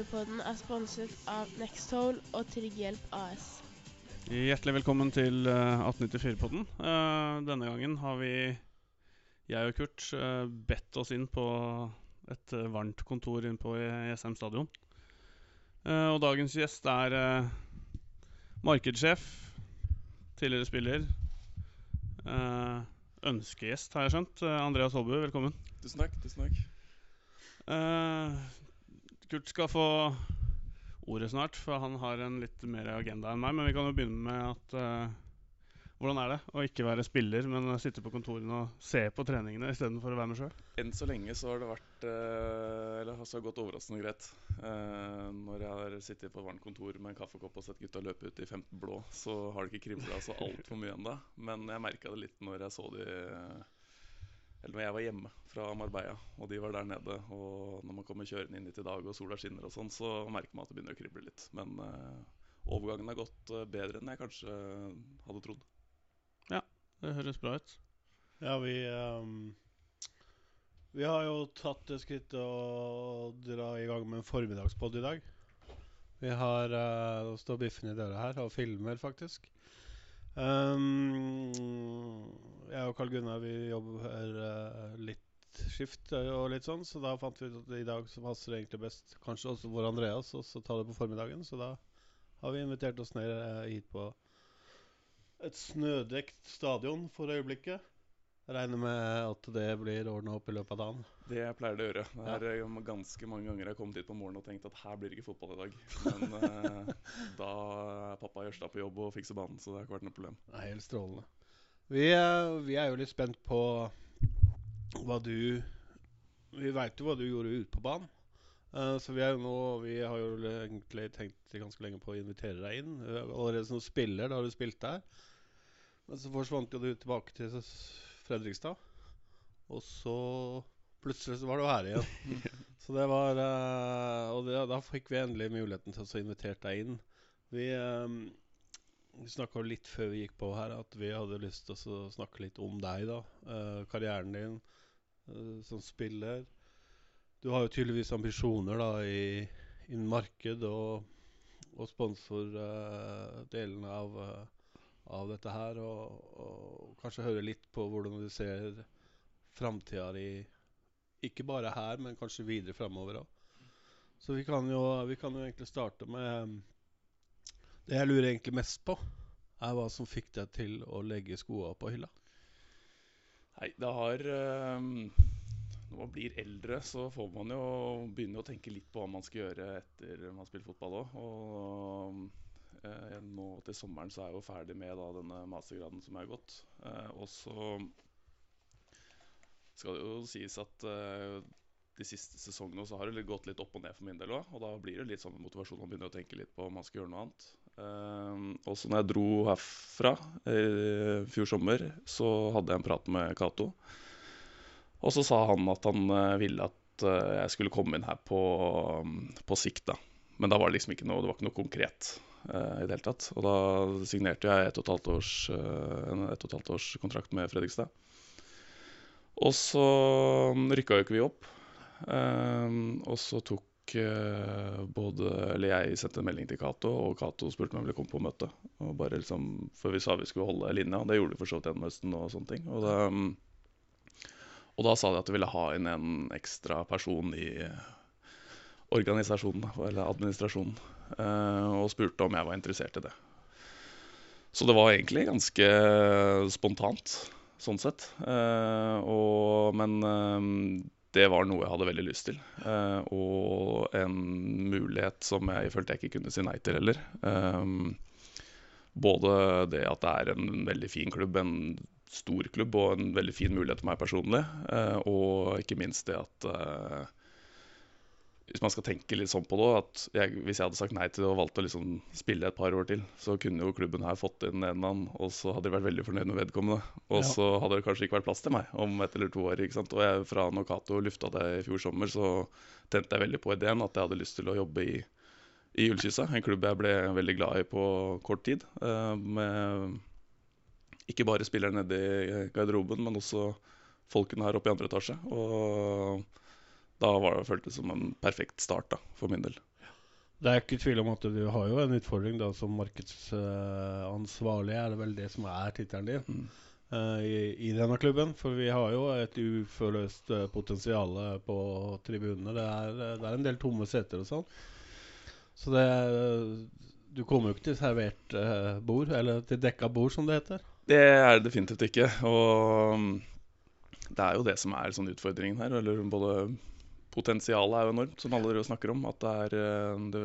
1894-podden er sponset av Nextol og Trygghjelp AS. Hjertelig velkommen til eh, 1894-podden. Eh, denne gangen har vi, jeg og Kurt, eh, bedt oss inn på et eh, varmt kontor inne på ESM stadion. Eh, og dagens gjest er eh, markedssjef, tidligere spiller. eh, ønskegjest, har jeg skjønt. Eh, Andreas Holbu, velkommen. Tusen takk. tusen takk Eh, Kurt skal få ordet snart, for han har en litt mer agenda enn meg. Men vi kan jo begynne med at uh, Hvordan er det å ikke være spiller, men sitte på kontorene og se på treningene istedenfor å være med sjøl? Enn så lenge så har det vært uh, Eller har det gått overraskende greit. Uh, når jeg har sittet på et varmt kontor med en kaffekopp og sett gutta løpe ut i 15 blå, så har det ikke kribla så altfor mye ennå. Men jeg merka det litt når jeg så de Eller når jeg var hjemme fra Marbella og de var der nede. Og når man kommer kjørende inn hit i dag og sola skinner og sånn, så merker man at det begynner å krible litt. Men uh, overgangen har gått eh, bedre enn jeg kanskje hadde trodd. Ja, Det høres bra ut. Ja, vi um Vi har jo tatt det skrittet å dra i gang med en formiddagspod i dag. Vi har uh, står Biffen i døra her og filmer, faktisk. Um, jeg og Karl Gunnar vi jobber uh, litt skift uh, og litt sånn, så da fant vi ut at i dag så passer det egentlig best kanskje også for Andreas å ta det på formiddagen. Så da har vi invitert oss ned uh, hit på et snødekt stadion for øyeblikket. Regner med at det blir ordna opp i løpet av dagen. Det pleier det å gjøre. Det er ja. ganske mange ganger jeg har kommet hit på morgenen og tenkt at her blir det ikke fotball i dag. Men eh, da er pappa Jørstad på jobb og fikser banen, så det har ikke vært noe problem. Det er helt strålende. Vi, eh, vi er jo litt spent på hva du Vi veit jo hva du gjorde ute på banen. Uh, så vi er nå Vi har jo egentlig tenkt ganske lenge på å invitere deg inn. Eh, Allerede som spiller, da har du spilt der. Men så forsvant jo du tilbake til Fredrikstad. Og så plutselig så var du her igjen. så det var eh, Og det, da fikk vi endelig muligheten til å invitere deg inn. Vi eh, vi snakka litt før vi gikk på her at vi hadde lyst til å snakke litt om deg, da. Eh, karrieren din eh, som spiller. Du har jo tydeligvis ambisjoner da i innen marked og, og sponsordelen av, eh, av dette her. Og, og kanskje høre litt på hvordan du ser framtida di, ikke bare her, men kanskje videre framover òg. Så vi kan, jo, vi kan jo egentlig starte med det jeg lurer egentlig mest på, er hva som fikk deg til å legge skoa på hylla. Nei, det har eh, Når man blir eldre, så får man jo begynne å tenke litt på hva man skal gjøre etter man har spilt fotball òg. Og nå til sommeren så er jeg jo ferdig med da, denne mastergraden som er gått. Eh, og så skal det jo sies at eh, de siste sesongene så har det gått litt opp og ned for min del òg. Og da blir det litt sånn motivasjon å begynne å tenke litt på om man skal gjøre noe annet. Og så når jeg dro herfra i fjor sommer, så hadde jeg en prat med Cato. Og så sa han at han eh, ville at eh, jeg skulle komme inn her på, på sikt, da. Men da var det liksom ikke noe, det var ikke noe konkret eh, i det hele tatt. Og da signerte jeg et og et halvt års, eh, en et og et halvt års kontrakt med Fredrikstad. Og så rykka jo ikke vi opp. Um, og så tok eh, både Eller jeg sendte en melding til Cato, og Cato spurte om jeg ville komme på møte. Og bare liksom, For vi sa vi skulle holde linja. og Det gjorde vi for så vidt gjennom høsten og sånne ting. Og det, um, og da sa de at de ville ha inn en ekstra person i organisasjonen, eller administrasjonen. eh, og spurte om jeg var interessert i det. Så det var egentlig ganske spontant, sånn sett. Eh, og, men eh, det var noe jeg hadde veldig lyst til. Og en mulighet som jeg følte jeg ikke kunne si nei til heller. Både det at det er en veldig fin klubb, en stor klubb og en veldig fin mulighet for meg personlig. og ikke minst det at hvis man skal tenke litt sånn på det, at jeg, hvis jeg hadde sagt nei til det og valgt å liksom spille et par år til, så kunne jo klubben her fått inn en mann, og så hadde de vært veldig fornøyd med vedkommende. Og Ja. så hadde det kanskje ikke vært plass til meg om et eller to år. ikke sant? Og jeg, fra Nokato lufta det i fjor sommer, så tente jeg veldig på ideen at jeg hadde lyst til å jobbe i, i Ullkyssa. en klubb jeg ble veldig glad i på kort tid. eh, med ikke bare spillere nede i garderoben, men også folkene her oppe i andre etasje. Og da var det føltes som en perfekt start da, for min del. Det er ikke tvil om at du har jo en utfordring da som markedsansvarlig, er det vel det som er tittelen din Mm. uh, i, i denne klubben. For vi har jo et uforløst uh, potensial på tribunene. Det er, eh, det er en del tomme seter og sånn. Så det Du kommer jo ikke til servert uh, bord, eller til dekka bord, som det heter. Det er det definitivt ikke. Og mm, det er jo det som er sånn utfordringen her. Eller både Potensialet er jo enormt, som alle dere snakker om. At det er en det,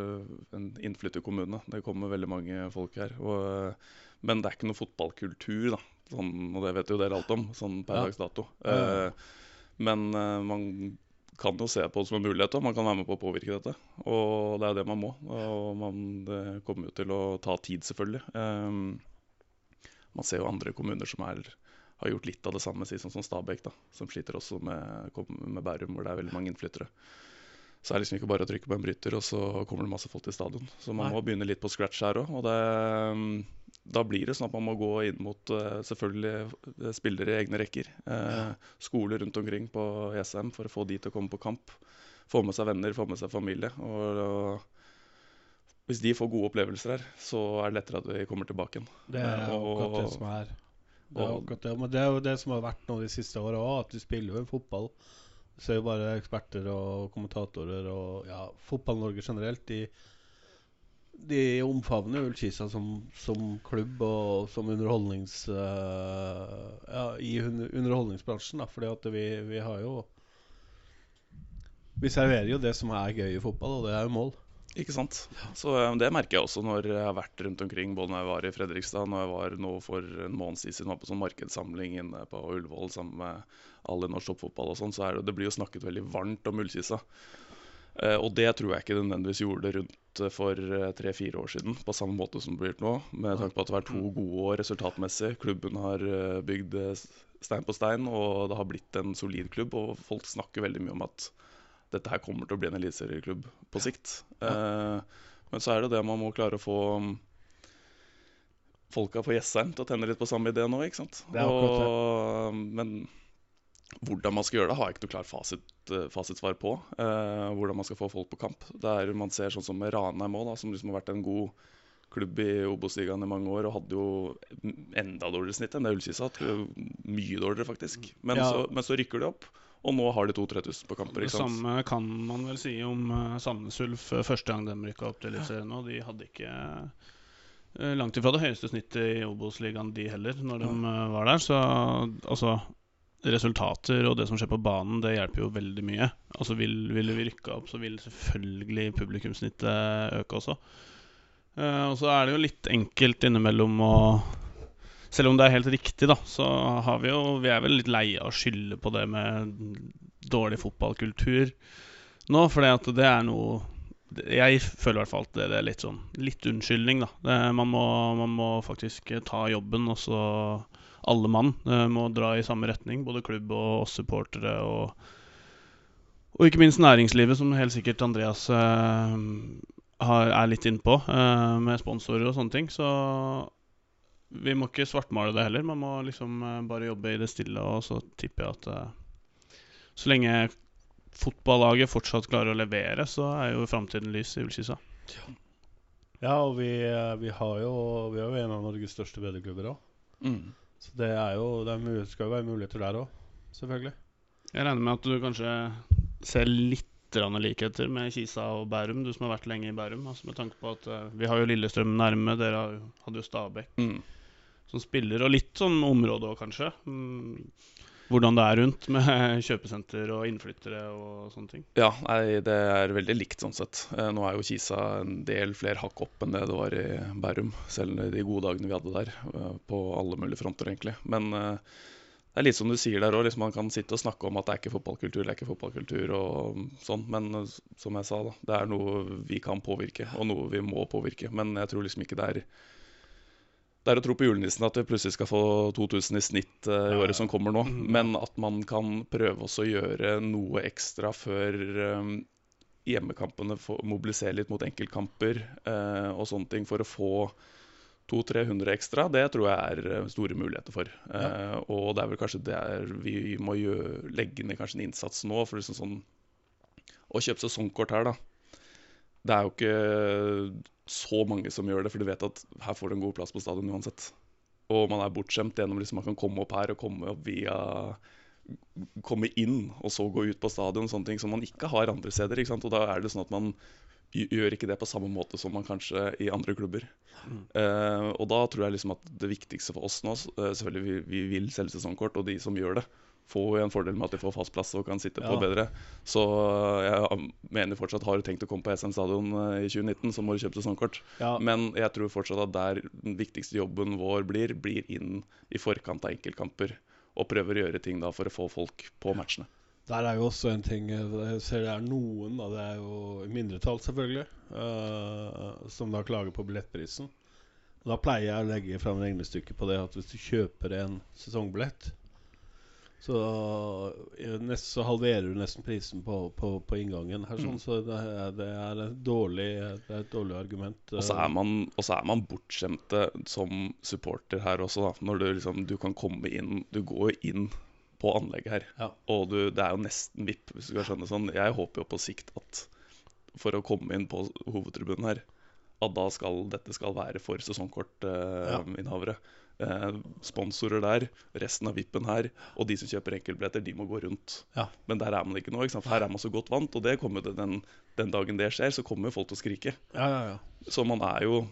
en innflytterkommune. Det kommer veldig mange folk her. Og, eh, men det er ikke noe fotballkultur, da. Sånn, og det vet jo dere alt om, sånn per Ja. dags dato. Ja. Eh, men eh, man kan jo se på det som en mulighet, og man kan være med på å påvirke dette. Og det er det man må. Og man, det kommer jo til å ta tid, selvfølgelig. Eh, man ser jo andre kommuner som er, har gjort litt av det samme, si, sånn som Stabæk, da, som sliter også med, med Bærum, hvor det er veldig mange innflyttere. Så det er liksom ikke bare å trykke på en bryter, og så kommer det masse folk til stadion. Så man Nei. må begynne litt på scratch her òg. Og det, da blir det sånn at man må gå inn mot eh, selvfølgelig eh, spillere i egne rekker. Eh, skoler rundt omkring på ESM for å få de til å komme på kamp. Få med seg venner, få med seg familie. Og, og hvis de får gode opplevelser her, så er det lettere at vi kommer tilbake igjen. Det er akkurat det som er. Det er akkurat det. Men det er jo det som har vært nå de siste åra òg, at du spiller jo fotball. Du ser jo bare eksperter og kommentatorer og ja, Fotball-Norge generelt. De, de omfavner Ullkisa som, som klubb og som underholdnings... Uh, ja, i underholdningsbransjen, da. Fordi at vi, vi har jo Vi serverer jo det som er gøy i fotball, og det er jo mål. Ikke sant? Så eh, Det merker jeg også når jeg har vært rundt omkring, både når jeg var i Fredrikstad, når jeg var nå for en måned siden var på sånn markedssamling inne på Ullevål sammen med alle i norsk toppfotball og sånn, så er det, det blir jo snakket veldig varmt om Ullkisa. Eh, og det tror jeg ikke det nødvendigvis gjorde rundt eh, for tre-fire år siden, på samme måte som det blir nå. Med tanke på at det har vært to gode år resultatmessig. Klubben har bygd stein på stein, og det har blitt en solid klubb. Og folk snakker veldig mye om at dette her kommer til å bli en eliteserieklubb på sikt. Eh, men så er det det man må klare å få mm, folka på Jessheim til å tenne litt på samme idé nå, ikke sant. Og, men hvordan man skal gjøre det, har jeg ikke noe klart fasit, eh, fasitsvar på. Eh, hvordan man skal få folk på kamp. Det er, man ser sånn som Ranheim òg, som liksom har vært en god klubb i Obos-ligaen i mange år og hadde jo enda dårligere snitt enn det Ullkisa. Mye dårligere, faktisk. Men, Ja. så, men så rykker de opp, og nå har de 2000-3000 på kamper. Det samme kan man vel si om uh, Sandnes Ulf uh, første gang de rykka opp til Eliteserien. Og de hadde ikke uh, langt ifra det høyeste snittet i Obos-ligaen, de heller, når de var der. Så altså Resultater og det som skjer på banen, det hjelper jo veldig mye. Altså Vil, ville vi rykka opp, så vil selvfølgelig publikumssnittet øke også. Uh, og så er det jo litt enkelt innimellom å selv om det er helt riktig, da, så har vi jo Vi er vel litt leie av å skylde på det med dårlig fotballkultur nå, for det er noe Jeg føler i hvert fall at det, det er litt sånn Litt unnskyldning, da. Det, man, må, man må faktisk ta jobben, og så alle mann eh, må dra i samme retning. Både klubb og oss supportere og og ikke minst næringslivet, som helt sikkert Andreas eh, har, er litt innpå, eh, med sponsorer og sånne ting. Så vi må ikke svartmale det heller. Man må liksom eh, bare jobbe i det stille. Og så tipper jeg at eh, så lenge fotballaget fortsatt klarer å levere, så er jo framtiden lys i Ullkisa. Ja, og vi, eh, vi har jo Vi er jo en av Norges største bedreklubber òg. Mm. Så det er jo Det er skal jo være muligheter der òg, selvfølgelig. Jeg regner med at du kanskje ser litt grann likheter med Kisa og Bærum, du som har vært lenge i Bærum. Altså med tanke på at uh, Vi har jo Lillestrøm nærme, dere har hadde jo Stabæk Mm. som spiller, og litt sånn område òg, kanskje. Mm. Hvordan det er rundt med kjøpesenter og innflyttere og sånne ting. Ja, nei, det er veldig likt sånn sett. Eh, Nå er jo Kisa en del flere hakk opp enn det det var i Bærum. Selv de gode dagene vi hadde der, eh, på alle mulige fronter, egentlig. Men eh, det er litt som du sier der òg, liksom man kan sitte og snakke om at det er ikke fotballkultur, det er ikke fotballkultur og sånn. Men eh, som jeg sa, da, det er noe vi kan påvirke, og noe vi må påvirke. Men jeg tror liksom ikke det er det er å tro på julenissen at vi plutselig skal få 2000 i snitt uh, i året som kommer nå. Mhm. Men at man kan prøve også å gjøre noe ekstra før um, hjemmekampene, mobiliserer litt mot enkeltkamper uh, og sånne ting for å få 200-300 ekstra, det tror jeg er eh, store muligheter for. Eh, og det er vel kanskje der vi må gjøre, legge ned kanskje en innsats nå. for liksom sånn Å kjøpe sesongkort her, da. Det er jo ikke så mange som gjør det, for du vet at her får du en god plass på stadion uansett. Og man er bortskjemt gjennom liksom man kan komme opp her og komme opp via Komme inn og så gå ut på stadion, sånne ting som man ikke har andre steder. Og da er det sånn at man gjør ikke det på samme måte som man kanskje i andre klubber. Eh, og da tror jeg liksom at det viktigste for oss nå uh, Selvfølgelig vi, vi vil selge sesongkort, og de som gjør det, får en fordel med at de får fast plass og kan sitte på bedre. Så eh, jeg mener fortsatt har du tenkt å komme på SM Stadion i 2019, så må du kjøpe sesongkort. Ja, Men jeg tror fortsatt at der den viktigste jobben vår blir, blir inn i forkant av enkeltkamper. Og prøver å gjøre ting da for å få folk på matchene. Der er jo også en ting eh, Jeg ser det er noen, da, det er jo mindretall selvfølgelig, uh, som da klager på billettprisen. Da pleier jeg å legge fram regnestykket på det at hvis du kjøper en sesongbillett, så, eh, nest, så halverer du nesten prisen på, på, på inngangen her. Sånn, Mm. Så det er, det, er dårlig, det er et dårlig argument. Og så er man, og så er man bortskjemte som supporter her også, da. Når du liksom Du kan komme inn Du går inn på anlegget her. Ja. Og du, det er jo nesten VIP, hvis du skal skjønne sånn. Jeg håper jo på sikt at for å komme inn på hovedtribunen her, at da skal dette skal være for sesongkortinnehavere. Eh, sponsorer der, resten av VIP-en her, og de som kjøper enkeltbilletter, de må gå rundt. Ja. Men der er man ikke nå. ikke her er man så godt vant, og det kommer det den, den dagen det skjer, så kommer folk til å skrike. Ja, ja, ja. Så man er jo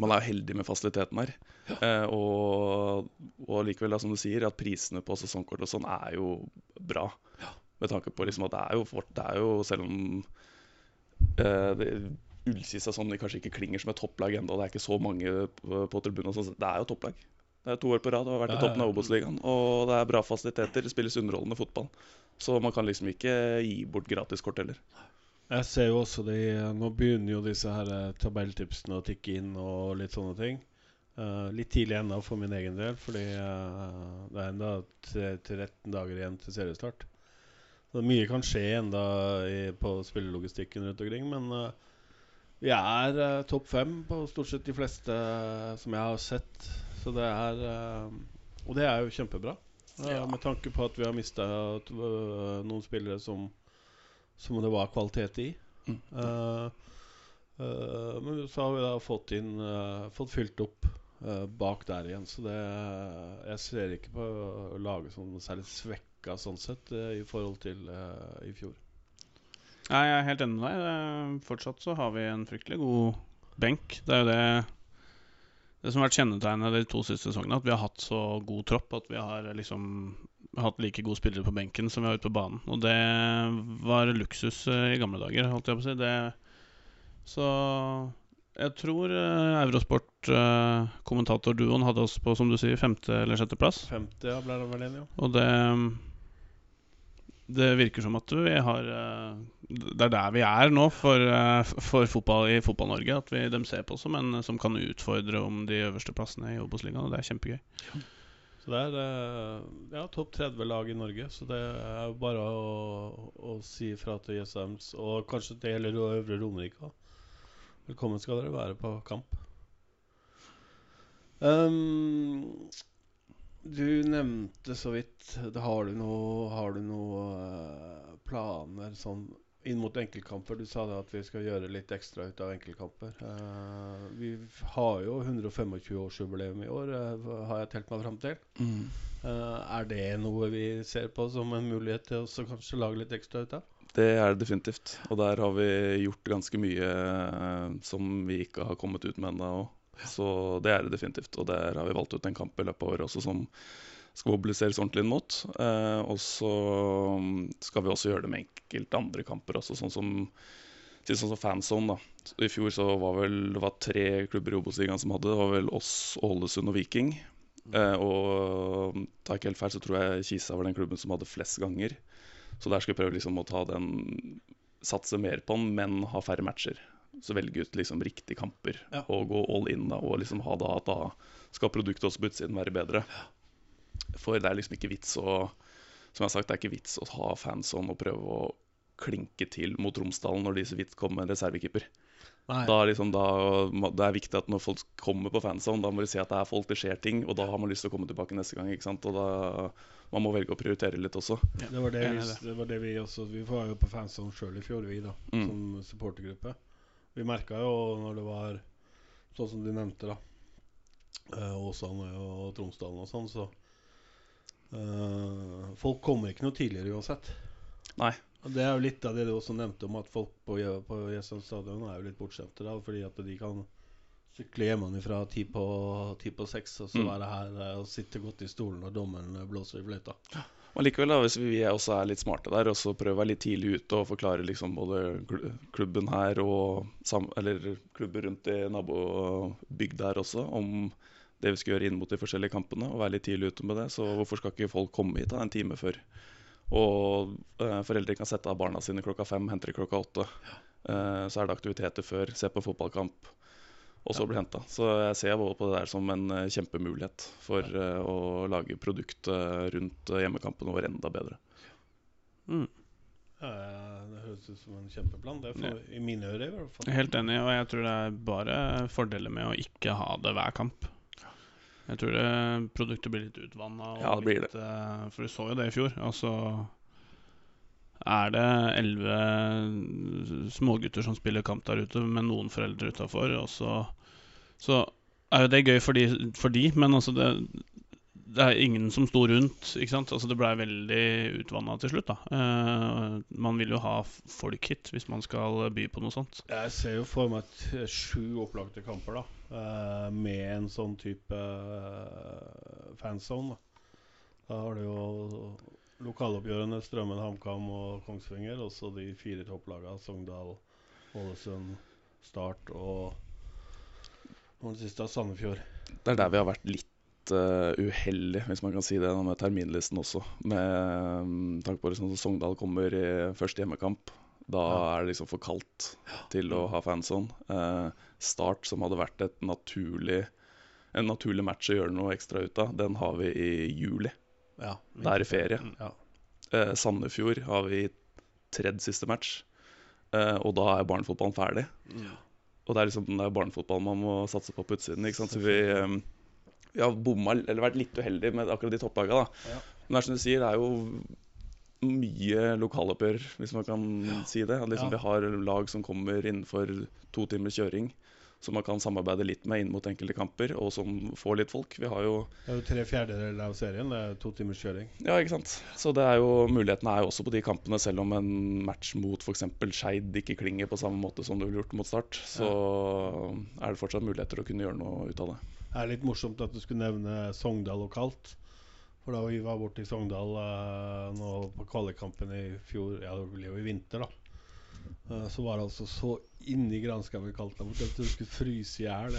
man er heldig med fasiliteten her. Eh, og, og likevel, da, som du sier, at prisene på sesongkort og sånn er jo bra. Med tanke på liksom at det er jo, fort, det er jo selv om eh, Ullkisa sånn, de kanskje ikke klinger som et topplag ennå, det er ikke så mange på, på tribunen, sånn, det er jo topplag. Det er to år på rad og har vært i toppen av ja. Obos-ligaen. Og det er bra fasiliteter, det spilles underholdende fotball. Så man kan liksom ikke gi bort gratiskort heller. Jeg ser jo også de Nå begynner jo disse her eh, tabelltipsene å tikke inn og litt sånne ting. Uh, litt tidlig ennå for min egen del, fordi uh, det er enda 13 dager igjen til seriestart. Så mye kan skje enda på spillelogistikken rundt omkring, men uh, vi er topp fem på stort sett de fleste som jeg har sett. Så det er Og det er jo kjempebra. Ja. Med tanke på at vi har mista noen spillere som som det var kvalitet i. Mm. Eh, eh, men så har vi da fått inn eh, Fått fylt opp bak der igjen. Så det Jeg ser ikke på å lage sånn særlig svekka sånn sett i forhold til i fjor. Nei, jeg er helt enig med deg. Fortsatt så har vi en fryktelig god benk. Det er jo det Det som har vært kjennetegnet de to siste sesongene, at vi har hatt så god tropp at vi har liksom hatt like gode spillere på benken som vi har ute på banen. Og det var luksus eh, i gamle dager, holdt jeg på å si. Det, så jeg tror uh, Eurosport-kommentatorduoen hadde oss på, som du sier, femte- eller sjetteplass. 50 ja, ble det vel enig ja. Og det Det virker som at vi har eh, Det er der vi er nå for, eh, for fotball i Fotball-Norge. At vi, de ser på som en som kan utfordre om de øverste plassene i Obos-ligaen. Og det er kjempegøy. Så det er eh, ja, topp 30-lag i Norge. Så det er bare å, å si fra til Jesshems, og kanskje det gjelder Øvre Romerike. Velkommen skal dere være på kamp. Um, du nevnte så vidt det Har du noe, har du noe eh, planer sånn inn mot enkeltkamper? Du sa det at vi skal gjøre litt ekstra ut av enkeltkamper. Uh, vi har jo 125-årsjubileum i år, uh, har jeg telt meg fram til. Eh, er det noe vi ser på som en mulighet til å kanskje lage litt ekstra ut av? Det er det definitivt. Og der har vi gjort ganske mye som vi ikke har kommet ut med ennå. Så det er det definitivt. Og der har vi valgt ut en kamp i løpet av året også som skal mobiliseres ordentlig mot. Eh, og så mm, skal vi også gjøre det med enkelte andre kamper også, sånn som sånn som fanzone. da. I fjor så var vel det var tre klubber i Obos-ligaen som hadde det. Var vel oss, Ålesund og Viking. Eh, og tar ikke helt feil, så tror jeg Kisa var den klubben som hadde flest ganger. Så der skal vi prøve liksom å ta den Satse mer på den, men ha færre matcher. Så velge ut liksom riktige kamper Ja. og gå all in da, og liksom ha da at da skal produktet også på utsiden være bedre. For det er liksom ikke vits å Som jeg har sagt, det er ikke vits å ha fans om og prøve å klinke til mot Romsdalen når de så vidt kom med reservekeeper. Nei. Da, liksom, da, det er viktig at når folk kommer på fanzone, da må de se at det er folk, det skjer ting, og da har man lyst til å komme tilbake neste gang. ikke sant? Og da Man må velge å prioritere litt også. Det var det, vi, det. det var det vi også Vi var jo på fanzone sjøl i fjor, vi, da. Mm. Som supportergruppe. Vi merka jo når det var sånn som du nevnte, da. eh, Åsane og Tromsdalen og sånn, så eh, Folk kommer ikke noe tidligere uansett. Nei. Det er jo litt av det du også nevnte om at folk på, på Jessheim stadion er jo litt bortskjemte. Fordi at de kan sykle hjemmefra ti på, ti på seks og så Mm. være her eh, og sitte godt i stolen når dommeren blåser i fløyta. Men likevel, da, hvis vi også er litt smarte der, og så prøver å være litt tidlig ute og forklare liksom både klubben her og sam eller klubber rundt i nabobygda her også, om det vi skal gjøre inn mot de forskjellige kampene, og være litt tidlig ute med det. Så hvorfor skal ikke folk komme hit da, en time før? Og eh, foreldre kan sette av barna sine klokka fem, henter de klokka åtte. Eh, så er det aktiviteter før, se på fotballkamp, og så bli henta. Så jeg ser både på det der som en eh, kjempemulighet for eh, å lage produkt eh, rundt eh, hjemmekampene våre enda bedre. Mm. Det høres ut som en kjempeplan. Det er for, I mine ører, i hvert fall. Helt enig, og jeg tror det er bare fordeler med å ikke ha det hver kamp. Jeg tror det, produktet blir litt utvanna. Ja, det blir det. For du så jo det i fjor. Altså er det elleve smågutter som spiller kamp der ute, med noen foreldre utafor, så, så er jo det gøy for de, for de men altså det, det er ingen som sto rundt. ikke sant? Altså Det blei veldig utvanna til slutt. da Eh, Man vil jo ha folk hit hvis man skal by på noe sånt. Jeg ser jo for meg sju opplagte kamper da eh, med en sånn type uh, fanzone. Da. da har du jo lokaloppgjørene Strømmen, HamKam og Kongsvinger. Og så de fire topplagene Sogndal, Ålesund, Start og den siste er Sandefjord. Det er der vi har vært litt uh, uheldige, hvis man kan si det, med terminlisten også. Med um, tanke på at sånn Sogndal kommer i første hjemmekamp. Da Ja. er det liksom for kaldt til å ha fanzone. Eh, Start, som hadde vært et naturlig, en naturlig match å gjøre noe ekstra ut av, den har vi i juli. Ja, Det er i ferie. Ja. Eh, Sandefjord har vi tredje siste match, eh, og da er barnefotballen ferdig. Og det er liksom det er barnefotballen man må satse på på utsiden. Ikke sant? Så vi, eh, vi har bomma, eller vært litt uheldige med akkurat de topplagene. Ja. Men det er som du sier, det er jo mye lokaloppgjør, hvis man kan si det. Liksom Ja. Vi har lag som kommer innenfor to timers kjøring, som man kan samarbeide litt med inn mot enkelte kamper, og som får litt folk. Vi har jo Det er jo tre fjerdedeler av serien. Det er to timers kjøring. Ja, ikke sant. Så det er jo, mulighetene er jo også på de kampene, selv om en match mot f.eks. Skeid ikke klinger på samme måte som det ville gjort mot Start, så er det fortsatt muligheter å kunne gjøre noe ut av det. Det er litt morsomt at du skulle nevne Sogndal lokalt. For da vi var borte i Sogndal eh, nå på kvalikkampen i fjor, ja det ble jo i vinter, da. Eh, så var det altså så inni granskauen kaldt der borte at du skulle fryse i hjel.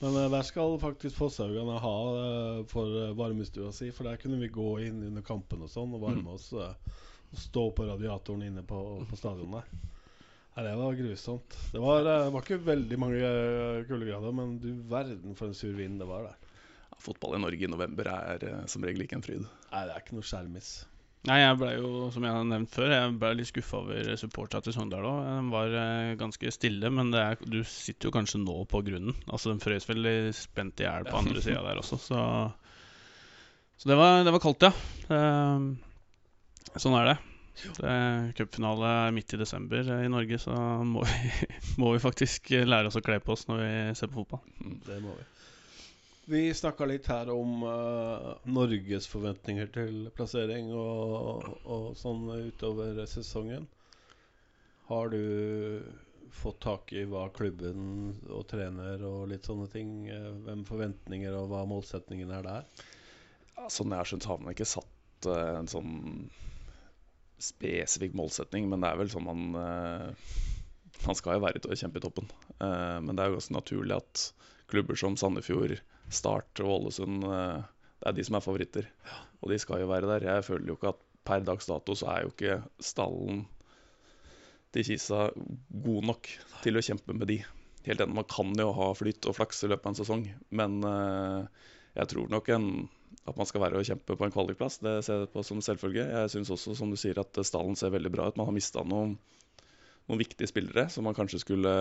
Men eh, der skal faktisk Fosshaugane ha eh, for varmestua si, for der kunne vi gå inn under kampen og sånn og varme oss. eh, og stå på radiatoren inne på, på stadionet der. Nei, det var grusomt. Det var, det var ikke veldig mange kuldegrader, men du verden for en sur vind det var der. Ja, fotball i Norge i november er som regel ikke en fryd. Nei, det er ikke noe skjermis. Nei, jeg ble jo, som jeg har nevnt før, jeg ble litt skuffa over supporterne til Sogndal òg. De var eh, ganske stille, men det er, du sitter jo kanskje nå på grunnen. Altså, De frøs vel spent i hjel på andre sida der også, så Så det var, det var kaldt, ja. Eh, sånn er det. det Cupfinale er midt i desember eh, i Norge, så må vi, må vi faktisk lære oss å kle på oss når vi ser på fotball. Det må vi. Vi snakka litt her om uh, Norges forventninger til plassering og, og sånn utover sesongen. Har du fått tak i hva klubben og trener og litt sånne ting eh, Hvem forventninger og hva målsetningen er der? Ja, sånn jeg har skjønt, har man ikke satt uh, en sånn spesifikk målsetning, men det er vel sånn man uh, Man skal jo være kjempe i toppen. Men det er jo også naturlig at klubber som Sandefjord, Start og Ålesund eh, Det er de som er favoritter. Og de skal jo være der. Jeg føler jo ikke at per dags dato så er jo ikke stallen til Kisa god nok til å kjempe med de. Helt enig, Man kan jo ha flyt og flaks i løpet av en sesong, men eh, jeg tror nok en at man skal være og kjempe på en kvalikplass. Det ser jeg på som selvfølge. Jeg syns også, som du sier, at stallen ser veldig bra ut. Man har mista noen, noen viktige spillere som man kanskje skulle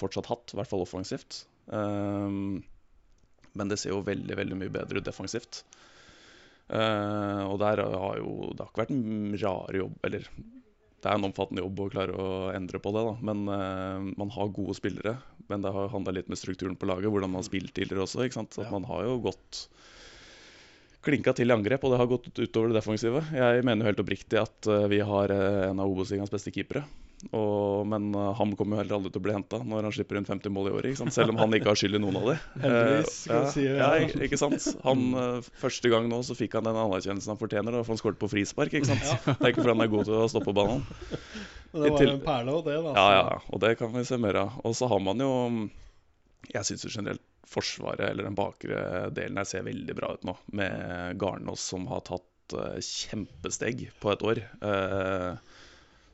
fortsatt hatt, i hvert fall offensivt. Um, men det ser jo veldig veldig mye bedre ut defensivt. Uh, og der har jo Det har ikke vært en rare jobb Eller det er en omfattende jobb å klare å endre på det, da. Men uh, man har gode spillere. Men det har handla litt med strukturen på laget, hvordan man har spilt tidligere også. ikke sant? At Ja. Man har jo gått klinka til i angrep, og det har gått utover det defensive. Jeg mener jo helt oppriktig at uh, vi har en av Obos-ligaens beste keepere. Og, men uh, han kommer jo heller aldri til å bli henta når han slipper inn 50 mål i året. Selv om han ikke har skyld i noen av de. Heldigvis, Eh, ja, vi si, ja, ja. ikke- sant? Han, uh, Første gang nå så fikk han den anerkjennelsen han fortjener, For han skåret på frispark. ikke sant? Det er ikke fordi han er god til å stoppe banen. Men det var jo en perle og det. da. Ja, ja, og det kan vi se mer av. Og så har man jo Jeg syns generelt Forsvaret, eller den bakre delen her, ser veldig bra ut nå. Med Garnås som har tatt uh, kjempesteg på et år. Uh,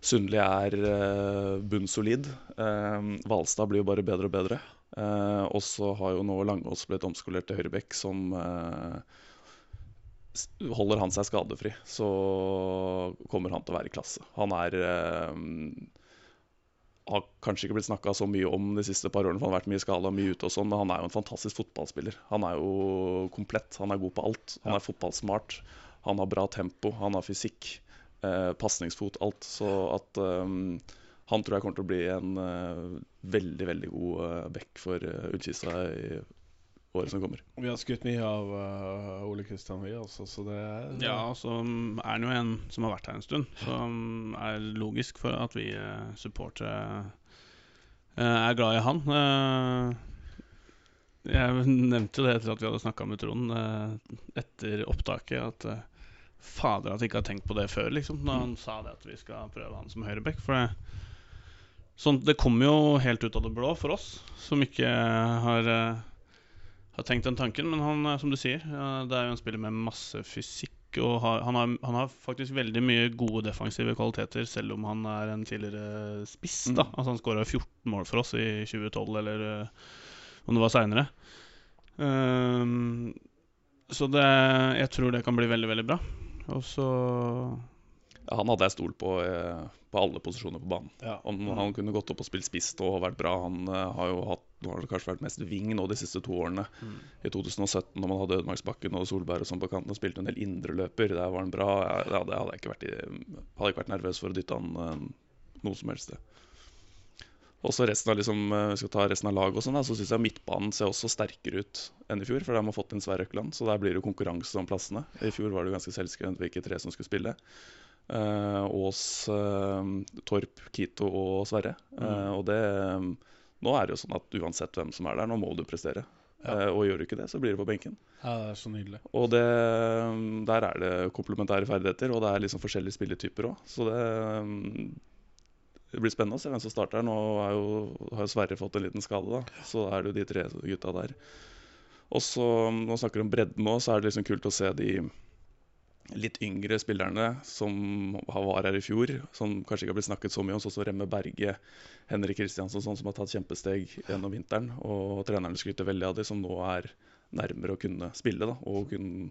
Sundli er uh, bunnsolid. Uh, Valstad blir jo bare bedre og bedre. Eh, og så har jo nå Langås blitt omskolert til høyrebekk, som eh, Holder han seg skadefri, så kommer han til å være i klasse. Han er eh, har kanskje ikke blitt snakka så mye om de siste par årene, for han har vært mye skada, mye ute og sånn, men han er jo en fantastisk fotballspiller. Han er jo komplett, han er god på alt. Han er fotballsmart, han har bra tempo, han har fysikk, eh, pasningsfot, alt. Så at um, han tror jeg kommer til å bli en uh, veldig, veldig god uh, back for uh, Ullkista i året som kommer. Vi har skutt mye av uh, Ole Kristian Wie, også, så det er Ja, og så er han jo en som har vært her en stund, som er logisk for at vi uh, supportere er glad i han. Jeg nevnte jo det etter at vi hadde snakka med Trond etter opptaket, at fader at jeg ikke har tenkt på det før, liksom, da han sa det at vi skal prøve han som høyreback. For det, sånn, det kommer jo helt ut av det blå for oss, som ikke har eh, har tenkt den tanken, men han, eh, som du sier, det er jo en spiller med masse fysikk. Og har, han, har, han har faktisk veldig mye gode defensive kvaliteter, selv om han er en tidligere spiss. da Mm. Altså Han skåra 14 mål for oss i 2012, eller eh, om det var seinere. så det, jeg tror det kan bli veldig, veldig bra. Og så Ja, han hadde jeg stolt på eh, på alle posisjoner på banen. Ja. Om han kunne gått opp og spilt spiss og vært bra. Han eh, har jo hatt nå har det kanskje vært mest wing nå de siste to årene. I 2017 når man hadde Ødemarksbakken og Solberg og sånn på kanten og spilte en del indreløper, der var han bra. Ja, det hadde jeg ikke vært, i, hadde ikke vært nervøs for å dytte han eh, noe som helst sted. Også resten av liksom, eh, skal ta resten av laget og sånn, så syns jeg midtbanen ser også sterkere ut enn i fjor. For de har fått inn Sverre Økland, så der blir det konkurranse om plassene. I fjor var det ganske selvskrevent hvilke tre som skulle spille. Eh, Ås, eh, Torp, Kito og Sverre. Eh, og det Nå er det jo sånn at uansett hvem som er der, nå må du prestere. Ja. Og gjør du ikke det, så blir du på benken. ja, det er så nydelig. Og det, der er det komplementære ferdigheter, og det er liksom forskjellige spilletyper òg. Så det, mm, det blir spennende å se hvem som starter. Nå er jo, har jo Sverre fått en liten skade, da. Så er det jo de tre gutta der. Og så, når man snakker om bredden òg, så er det liksom kult å se de litt yngre spillerne som har- var her i fjor, som kanskje ikke har blitt snakket så mye om, sånn som Remme Berge, Henrik Kristiansen, sånn som har tatt kjempesteg gjennom vinteren. Og trenerne skryter veldig av de som nå er nærmere å kunne spille. da, og kunne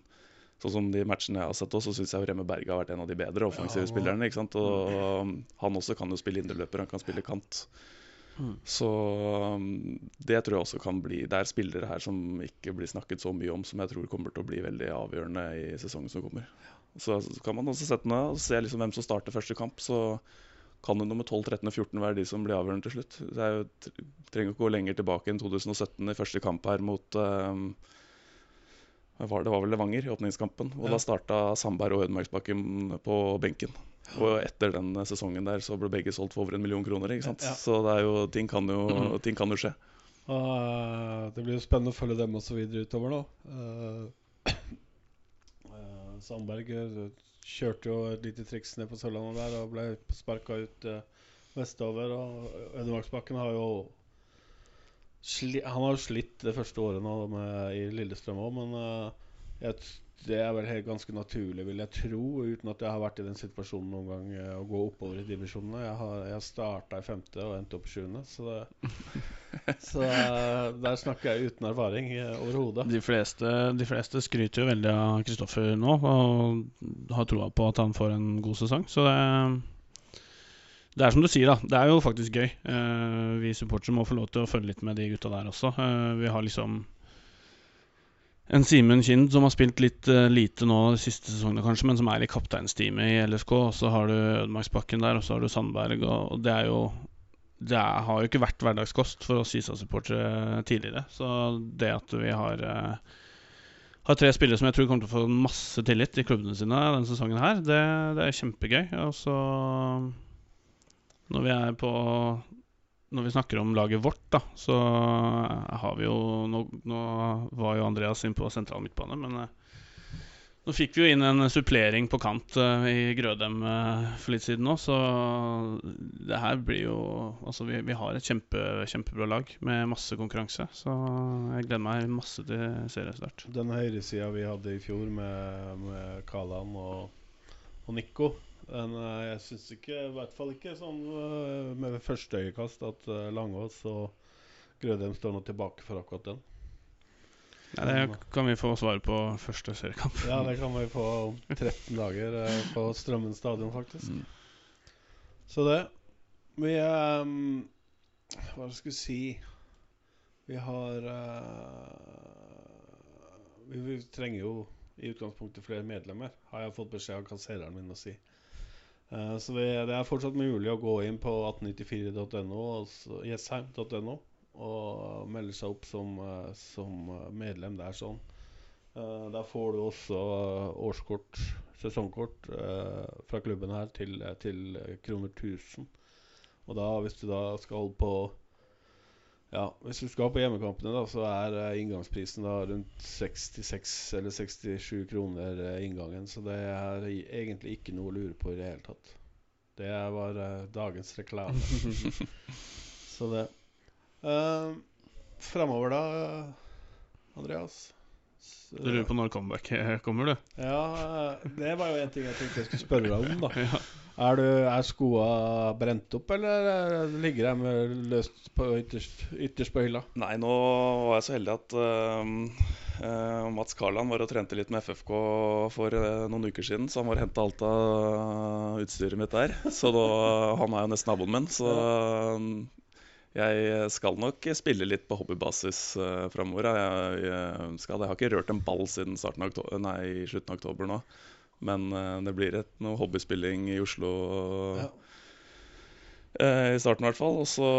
Sånn som de matchene jeg har sett også, så syns jeg Remme Berge har vært en av de bedre offensive Ja. spillerne. ikke sant? Og og han også kan jo spille indreløper, han kan spille kant. Mm. Så um, det tror jeg også kan bli Det er spillere her som ikke blir snakket så mye om, som jeg tror kommer til å bli veldig avgjørende i sesongen som kommer. Så, så kan man også sette ned og se liksom hvem som starter første kamp. Så kan jo nummer 12, 13 og 14 være de som blir avgjørende til slutt. Det er jo, trenger ikke gå lenger tilbake enn 2017 i første kamp her mot um, hva var, det var vel Levanger i åpningskampen. Og Ja. da starta Sandberg og Ødemarksbakken på benken. Og etter den sesongen der så ble begge solgt for over en million kroner. ikke sant? Ja. Så det er jo, ting, kan jo, ting kan jo skje. Og, eh, det blir jo spennende å følge dem også videre utover nå. Uh, uh, Sandberg kjørte jo et lite triks ned på Sørlandet der og ble sparka ut uh, vestover. Og Ødemarksbakken har jo Han har jo slitt det første året nå med, i Lillestrøm òg, men eh, jeg, det er vel helt ganske naturlig, vil jeg tro, uten at jeg har vært i den situasjonen noen gang, eh, å gå oppover i divisjonene. Jeg har, jeg starta i femte og endt opp i sjuende, så det Så eh, der snakker jeg uten erfaring overhodet. De fleste, de fleste skryter jo veldig av Kristoffer nå og har troa på at han får en god sesong. Så det, det er som du sier, da. Det er jo faktisk gøy. Uh, vi supportere må få lov til å følge litt med de gutta der også. Uh, vi har liksom en Simen Kind som har spilt litt uh, lite nå de siste sesongene, kanskje, men som er i kapteinsteamet i LSK. Og så har du Ødemarksbakken der, og så har du Sandberg. Og, og det er jo Det er, har jo ikke vært hverdagskost for oss Isa-supportere tidligere. Så det at vi har har tre spillere som jeg tror kommer til å få masse tillit i klubbene sine denne sesongen, her det, det er kjempegøy. Og så Når vi er på når vi snakker om laget vårt, da, så har vi jo Nå, nå var jo Andreas inn på sentral midtbane, men eh, nå fikk vi jo inn en supplering på kant eh, i Grødem eh, for litt siden òg, så det her blir jo Altså, vi, vi har et kjempe, kjempebra lag med masse konkurranse, så jeg gleder meg masse til seriestart. Den høyresida vi hadde i fjor med, med Kalan og, og Nico den, eh, jeg syns ikke, i hvert fall ikke sånn eh, med første øyekast, at eh, Langås og Grødem står nå tilbake for akkurat den. Ja, det kan vi få svar på første seriekamp. Ja, det kan vi få om 13 dager på Strømmen stadion, faktisk. Mm. Så det Vi um, Hva skal vi si Vi har uh, vi, vi trenger jo i utgangspunktet flere medlemmer, har jeg fått beskjed av kassereren min å si. Eh, så vi, det er fortsatt mulig å gå inn på 1894.no, altså jessheim.no, og melde seg opp som, eh, som medlem der sånn. Eh, der får du også eh, årskort, sesongkort, eh, fra klubben her til, til kroner 1000. Og da, hvis du da skal holde på Ja, hvis du skal på hjemmekampene, da, så er eh, inngangsprisen da rundt 66 eller 67 kroner eh, inngangen. Så det er egentlig ikke noe å lure på i det hele tatt. Det var eh, dagens reklame. så det uh, Framover, da, Andreas? Så- Du lurer på når comeback eh, kommer, du? Ja, det var jo en ting jeg tenkte jeg skulle spørre deg om, da. Ja. Er, du, er skoa brent opp, eller ligger de løst på ytterst, ytterst på hylla? Nei, nå var jeg så heldig at uh, Mats Karland var og trente litt med FFK for uh, noen uker siden. Så han var og henta alt av utstyret mitt der. Så da, han er jo nesten naboen min. Så øhm, jeg skal nok spille litt på hobbybasis uh, framover. Jeg, jeg, skal, jeg har ikke rørt en ball siden av oktober, nei, slutten av oktober nå. Men uh, det blir et, noe hobbyspilling i Oslo. Ja. Uh, I starten i hvert fall. Og så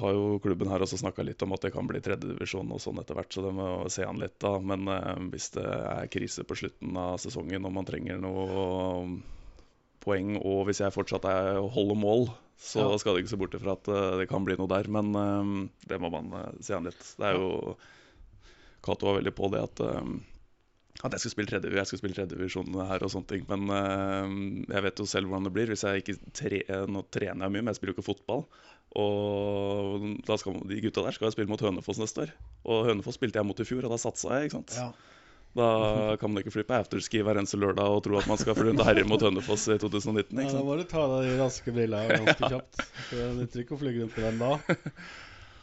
har jo klubben her også snakka litt om at det kan bli tredjedivisjon og sånn etter hvert, så det må se an litt, da. Men uh, hvis det er krise på slutten av sesongen og man trenger noe poeng, og hvis jeg fortsatt er holder mål, så Ja. skal det ikke se bort ifra at eh, det kan bli noe der. Men um, det må man uh, se an litt. Det er jo Cato var veldig på det at um, at jeg skulle spille tredje, jeg skulle spille tredjevisjon her og sånne ting. Men eh, jeg vet jo selv hvordan det blir. Hvis jeg ikke tre, Nå trener jeg mye, men jeg spiller jo ikke fotball. Og da skal de gutta der skal jeg spille mot Hønefoss neste år. Og Hønefoss spilte jeg mot i fjor, og da satsa jeg. ikke sant? Ja. Da kan man ikke fly på afterski hver eneste lørdag og tro at man skal fly rundt herre mot Hønefoss i 2019. Ja, da må du ta deg de raske brillene ganske kjapt. For Det nytter ikke å fly rundt med dem da.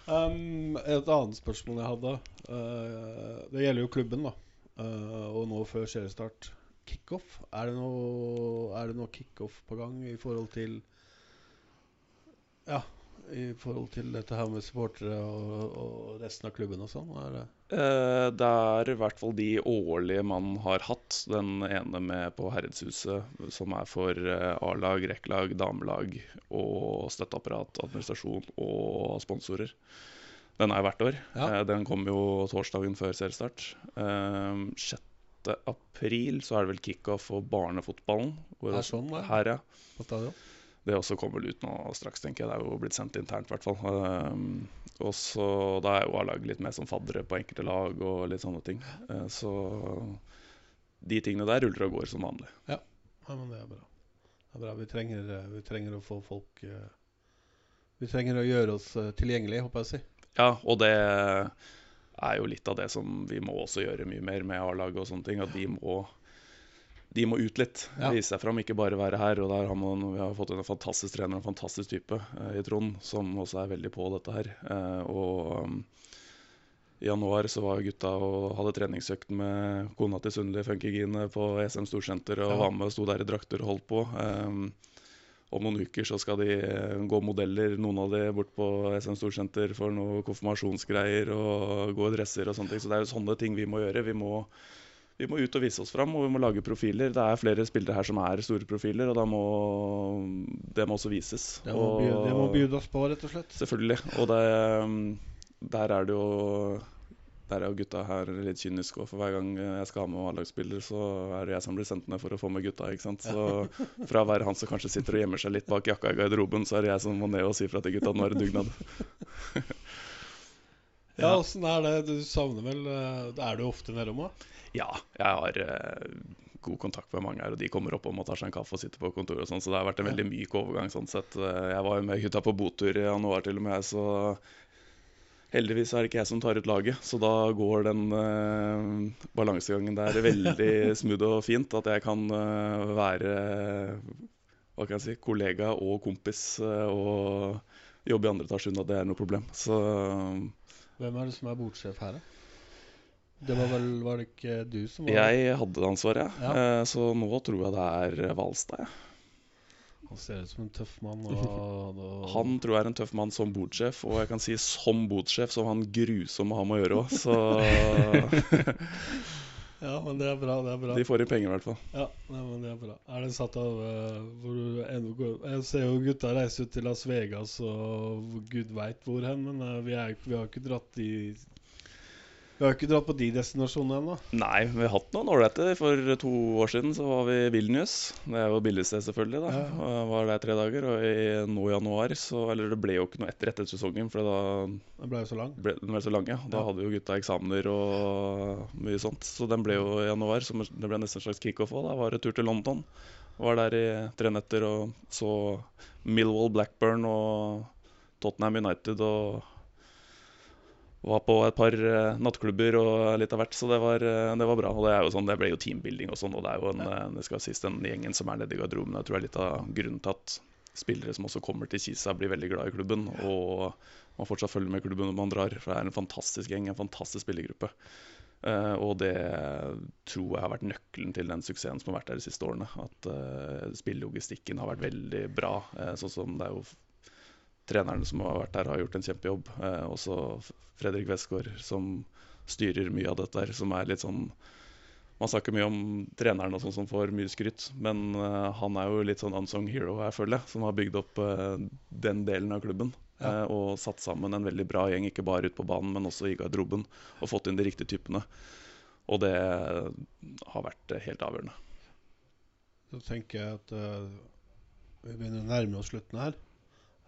Um, et annet spørsmål jeg hadde, Uh, det gjelder jo klubben, da. Uh, og nå før seriestart. Kickoff? Er det noe, er det noe kickoff på gang i forhold til Ja, i forhold til dette her med supportere og, og resten av klubben og sånn? Det Eh, Det er i hvert fall de årlige man har hatt. Den ene med på Herredshuset, som er for eh, A-lag, rekkelag, damelag og støtteapparat, administrasjon og sponsorer. Den er hvert år. Ja. Eh, Den kom jo torsdagen før seriestart. Eh, 6. april så er det vel kickoff for barnefotballen. hvor Er sånn, det? Her, ja. på stadion? Det også kommer vel ut nå straks, tenker jeg. Det er jo blitt sendt internt, i hvert fall. Um, og så Da er jo A-laget litt mer som faddere på enkelte lag og litt sånne ting. Eh, så de tingene der ruller og går som vanlig. Ja, men det er bra. Det er bra. Vi trenger, eh, vi trenger å få folk eh, Vi trenger å gjøre oss eh, tilgjengelige, håper jeg å si. Ja, og det er jo litt av det som vi må også gjøre mye mer med A-laget og sånne ting. At de må de må ut litt. Ja. Vise seg fram, ikke bare være her. Og der har man, vi har fått en fantastisk trener, en fantastisk type eh, i Trond, som også er veldig på dette her. Eh, og um, i januar så var gutta og hadde treningsøkt med kona til Sundli Funkygine på SM Storsenter og Ja. var med og sto der i drakter og holdt på. Um, om noen uker så skal de eh, gå modeller, noen av de bort på SM Storsenter for noe konfirmasjonsgreier og gå i dresser og sånne ting. Så det er jo sånne ting vi må gjøre. Vi må, vi må ut og vise oss fram, og vi må lage profiler. Det er flere spillere her som er store profiler, og da må det må også vises. Det må, Og- by, det må bjudas på, rett og slett. Selvfølgelig. Og det, der er det jo der er jo gutta her litt kyniske, og for hver gang jeg skal ha med A-lagsspiller, så er det jeg som blir sendt ned for å få med gutta. ikke sant? Så fra å være han som kanskje sitter og gjemmer seg litt bak jakka i garderoben, så er det jeg som må ned og si fra til gutta nå er det dugnad. Ja, åssen er det? Du savner vel eh, Er du ofte nedom, da? Ja, jeg har eh, god kontakt med mange her, og de kommer opp og ta seg en kaffe og sitte på kontoret og sånn, så det har vært en veldig myk overgang sånn sett. Eh, Jeg var jo med gutta på botur i januar til og med, så heldigvis er det ikke jeg som tar ut laget. Så da går den eh, balansegangen der veldig smooth og fint, at jeg kan eh, være hva kan jeg si, kollega og kompis eh, og jobbe i andre etasje uten at det er noe problem. Så Hvem er det som er bordsjef her, da? Det var vel Var det ikke du som var jeg hadde det ansvaret, Ja. ja. så nå tror jeg det er Hvalstad. Han ser ut som en tøff mann. Og, og, Han tror jeg er en tøff mann som bodsjef, og jeg kan si som bodsjef, så var han grusom å ha med å gjøre òg. Så Ja, men det er bra. det er bra de får inn penger, i hvert fall. Ja, nei, men det er bra. Er det satt av uh, hvor du ennå går Jeg ser jo gutta reise ut til Las Vegas og gud veit hvor hen, men uh, vi, er, vi har ikke dratt de Vi har ikke dratt på de destinasjonene ennå. Nei, vi har hatt noen ålreite. For to år siden så var vi i Vilnius. Det er jo billigsted, selvfølgelig. da. Ja. Og Var der tre dager. Og i, nå i januar så Eller det ble jo ikke noe etter etter sesongen, for da Den ble jo så lang. ble den ble så lang. ja. Da Ja. hadde jo gutta eksamener og mye sånt. Så den ble jo i januar. Så det ble nesten en slags kickoff òg. Da var det tur til London. Var der i tre netter og så Millwall, Blackburn og Tottenham United og var på et par eh, nattklubber og litt av hvert, så det var, eh, det var bra. Og det er jo sånn, det ble jo teambuilding og sånn, og det er jo en, eh, det skal sies, den gjengen som er nede i garderoben, jeg tror det er litt av grunnen til at spillere som også kommer til Kisa, blir veldig glad i klubben. Og man fortsatt følger med klubben når man drar, for det er en fantastisk gjeng, en fantastisk spillergruppe. Og det tror jeg har vært nøkkelen til den suksessen som har vært der de siste årene. At uh, spillelogistikken har vært veldig bra. sånn som det er jo trenerne som har vært der, har gjort en kjempejobb. Eh, også Fredrik Westgård, som styrer mye av dette her, som er litt sånn Man snakker mye om treneren og sånn som får mye skryt, men eh, han er jo litt sånn unsung hero, jeg føler jeg, som har bygd opp eh, den delen av klubben. Ja. eh, og satt sammen en veldig bra gjeng, ikke bare ute på banen, men også i garderoben. Og fått inn de riktige typene. Og det har vært eh, helt avgjørende. Så tenker jeg at eh, vi begynner å nærme oss slutten her.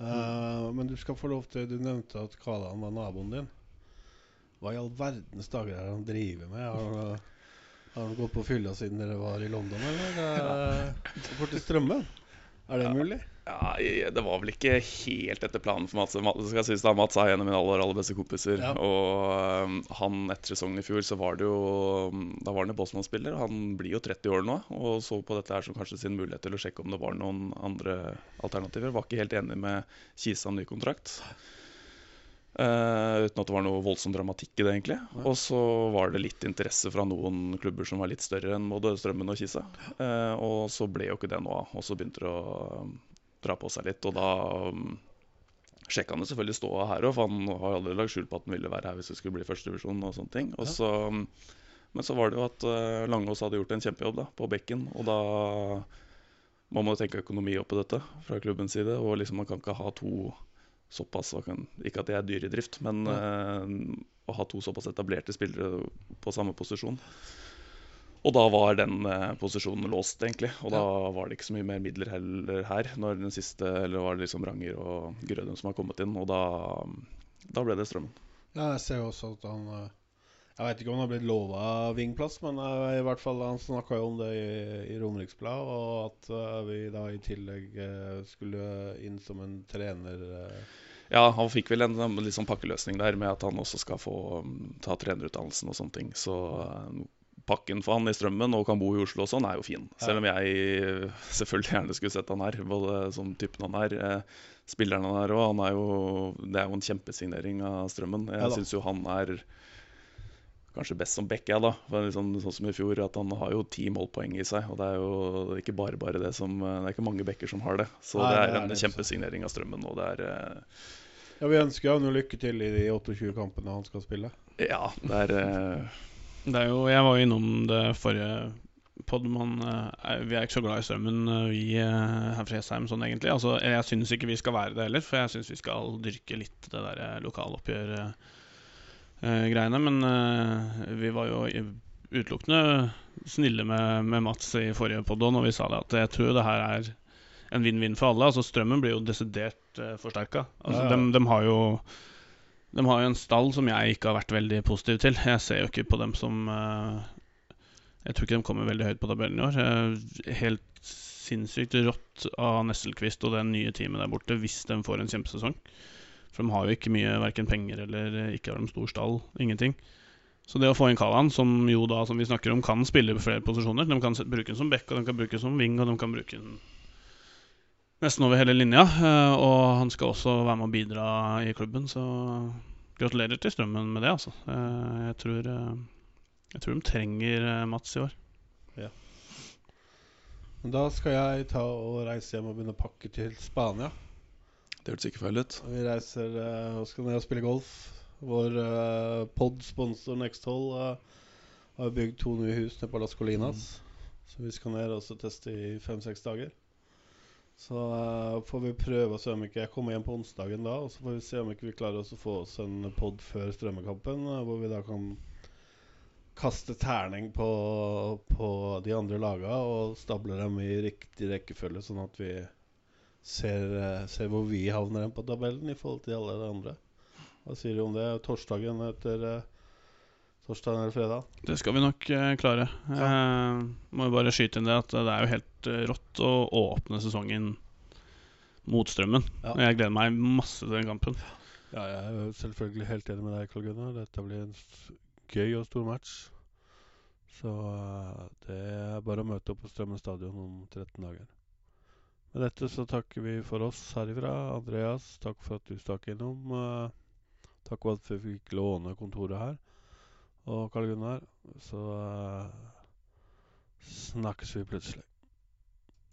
Eh, Men du skal få lov til Du nevnte at Kalan var naboen din. Hva i all verdens dager er det han driver med? Har han, har han gått på fylla siden dere var i London, eller? Uh, Bort Strømmen? Er det mulig? Ja, Det var vel ikke helt etter planen for Mats. Skal synes da, Mats er en av mine aller, aller beste kompiser. Ja. Og um, han etter sesongen i fjor, så var det jo Da var han jo Bosnia-spiller. Han blir jo 30 år nå og så på dette her som kanskje sin mulighet til å sjekke om det var noen andre alternativer. Var ikke helt enig med Kisa om ny kontrakt. Uh, uten at det var noe voldsom dramatikk i det, egentlig. Ja. Og så var det litt interesse fra noen klubber som var litt større enn både Strømmen og Kisa. Uh, og så ble jo ikke det noe av. Og så begynte det å um, dra på seg litt. Og da um, sjekka han jo selvfølgelig ståa her òg, for han har aldri lagt skjul på at han ville være her hvis det skulle bli førstedivisjon og sånne ting. Og Ja. så, um, men så var det jo at uh, Langås hadde gjort en kjempejobb da, på bekken, og da må man jo tenke økonomi oppi dette fra klubbens side. Og liksom man kan ikke ha to såpass kan, Ikke at de er dyre i drift, men uh, å ha to såpass etablerte spillere på samme posisjon. Og da var den eh, posisjonen låst, egentlig. Og da var det ikke så mye mer midler heller her. Når den siste, eller var det liksom Ranger og Grødum som har kommet inn. Og da, da ble det Strømmen. Ja, jeg ser jo også at han eh, Jeg vet ikke om han har blitt lova vingplass, men jeg, i hvert fall han snakka jo om det i, i Romeriksblad, og at uh, vi da i tillegg uh, skulle inn som en trener Uh, Ja, han fikk vel en en sånn pakkeløsning der med at han også skal få um, ta trenerutdannelsen og sånne ting. Så pakken for han i strømmen og kan bo i Oslo og sånn, er jo fin. Selv om jeg eh, selvfølgelig gjerne skulle sett han her, både som typen han er. Eh, spilleren han er òg. Det er jo en kjempesignering av strømmen. Jeg ja, syns jo han er kanskje best som back, jeg, da. Liksom, sånn som i fjor, at han har jo ti målpoeng i seg. Og det er jo ikke bare bare det som eh, Det er ikke mange backer som har det. Så Nei, det er en kjempesignering av strømmen. Og det er Ja, Vi ønsker jo lykke til i de 28 kampene han skal spille. Ja, det er Det er jo, jeg var jo innom det forrige pod. Man, eh, vi er ikke så glad i strømmen, eh, vi eh, her fra Jessheim, sånn egentlig. Altså, jeg syns ikke vi skal være det heller, for jeg syns vi skal dyrke litt det der lokaloppgjør-greiene. Men vi var jo utelukkende snille med, med Mats i forrige pod når vi sa det, at jeg tror det her er en vinn-vinn for alle. Altså Strømmen blir jo desidert uh, forsterka. Altså, Ja, ja. De, de, har jo de har jo en stall som jeg ikke har vært veldig positiv til. Jeg ser jo ikke på dem som eh, Jeg tror ikke de kommer veldig høyt på tabellen i år. Eh, helt sinnssykt rått av Nesselquist og det nye teamet der borte hvis de får en kjempesesong. For de har jo ikke mye verken penger eller eh, ikke har de stor stall. Ingenting. Så det å få inn Kalan, som jo da, som vi snakker om, kan spille på flere posisjoner De kan bruke den som back, og de kan bruke den som wing, og de kan bruke den nesten over hele linja. eh, Og han skal også være med å bidra i klubben, så gratulerer til Strømmen med det, altså. Eh, Jeg tror, eh, jeg tror de trenger Mats i år. Men da skal jeg ta og reise hjem og begynne å pakke til Spania. Det hørtes ikke feil ut. Vi reiser og skal ned og spille golf. Vår uh, pod-sponsor Nexthold uh, har bygd to nye hus nede på Las Colinas. Så vi skal ned og teste i fem-seks dager. Så uh, får vi prøve å se om ikke jeg kommer hjem på onsdagen da. Og så får vi se om ikke vi klarer oss å få oss en pod før strømmekampen. uh, hvor vi da kan kaste terning på, på de andre laga og stable dem i riktig rekkefølge, sånn at vi ser, uh, ser hvor vi havner hen på tabellen i forhold til alle de andre. Hva sier du om det? Torsdagen etter Torsdag eller fredag? Det skal vi nok eh, klare. Eh, må jo bare skyte inn det at det er jo helt eh, rått å åpne sesongen mot Strømmen. Ja. Jeg gleder meg masse til den kampen. Ja, jeg er selvfølgelig helt enig med deg, Karl Gunnar. Dette blir en gøy og stor match. Så eh, det er bare å møte opp på Strømmen stadion om 13 dager. Med dette så takker vi for oss herifra. Andreas, takk for at du stakk innom. eh, takk for at vi fikk låne kontoret her. Og Karl Gunnar, så eh, snakkes vi plutselig.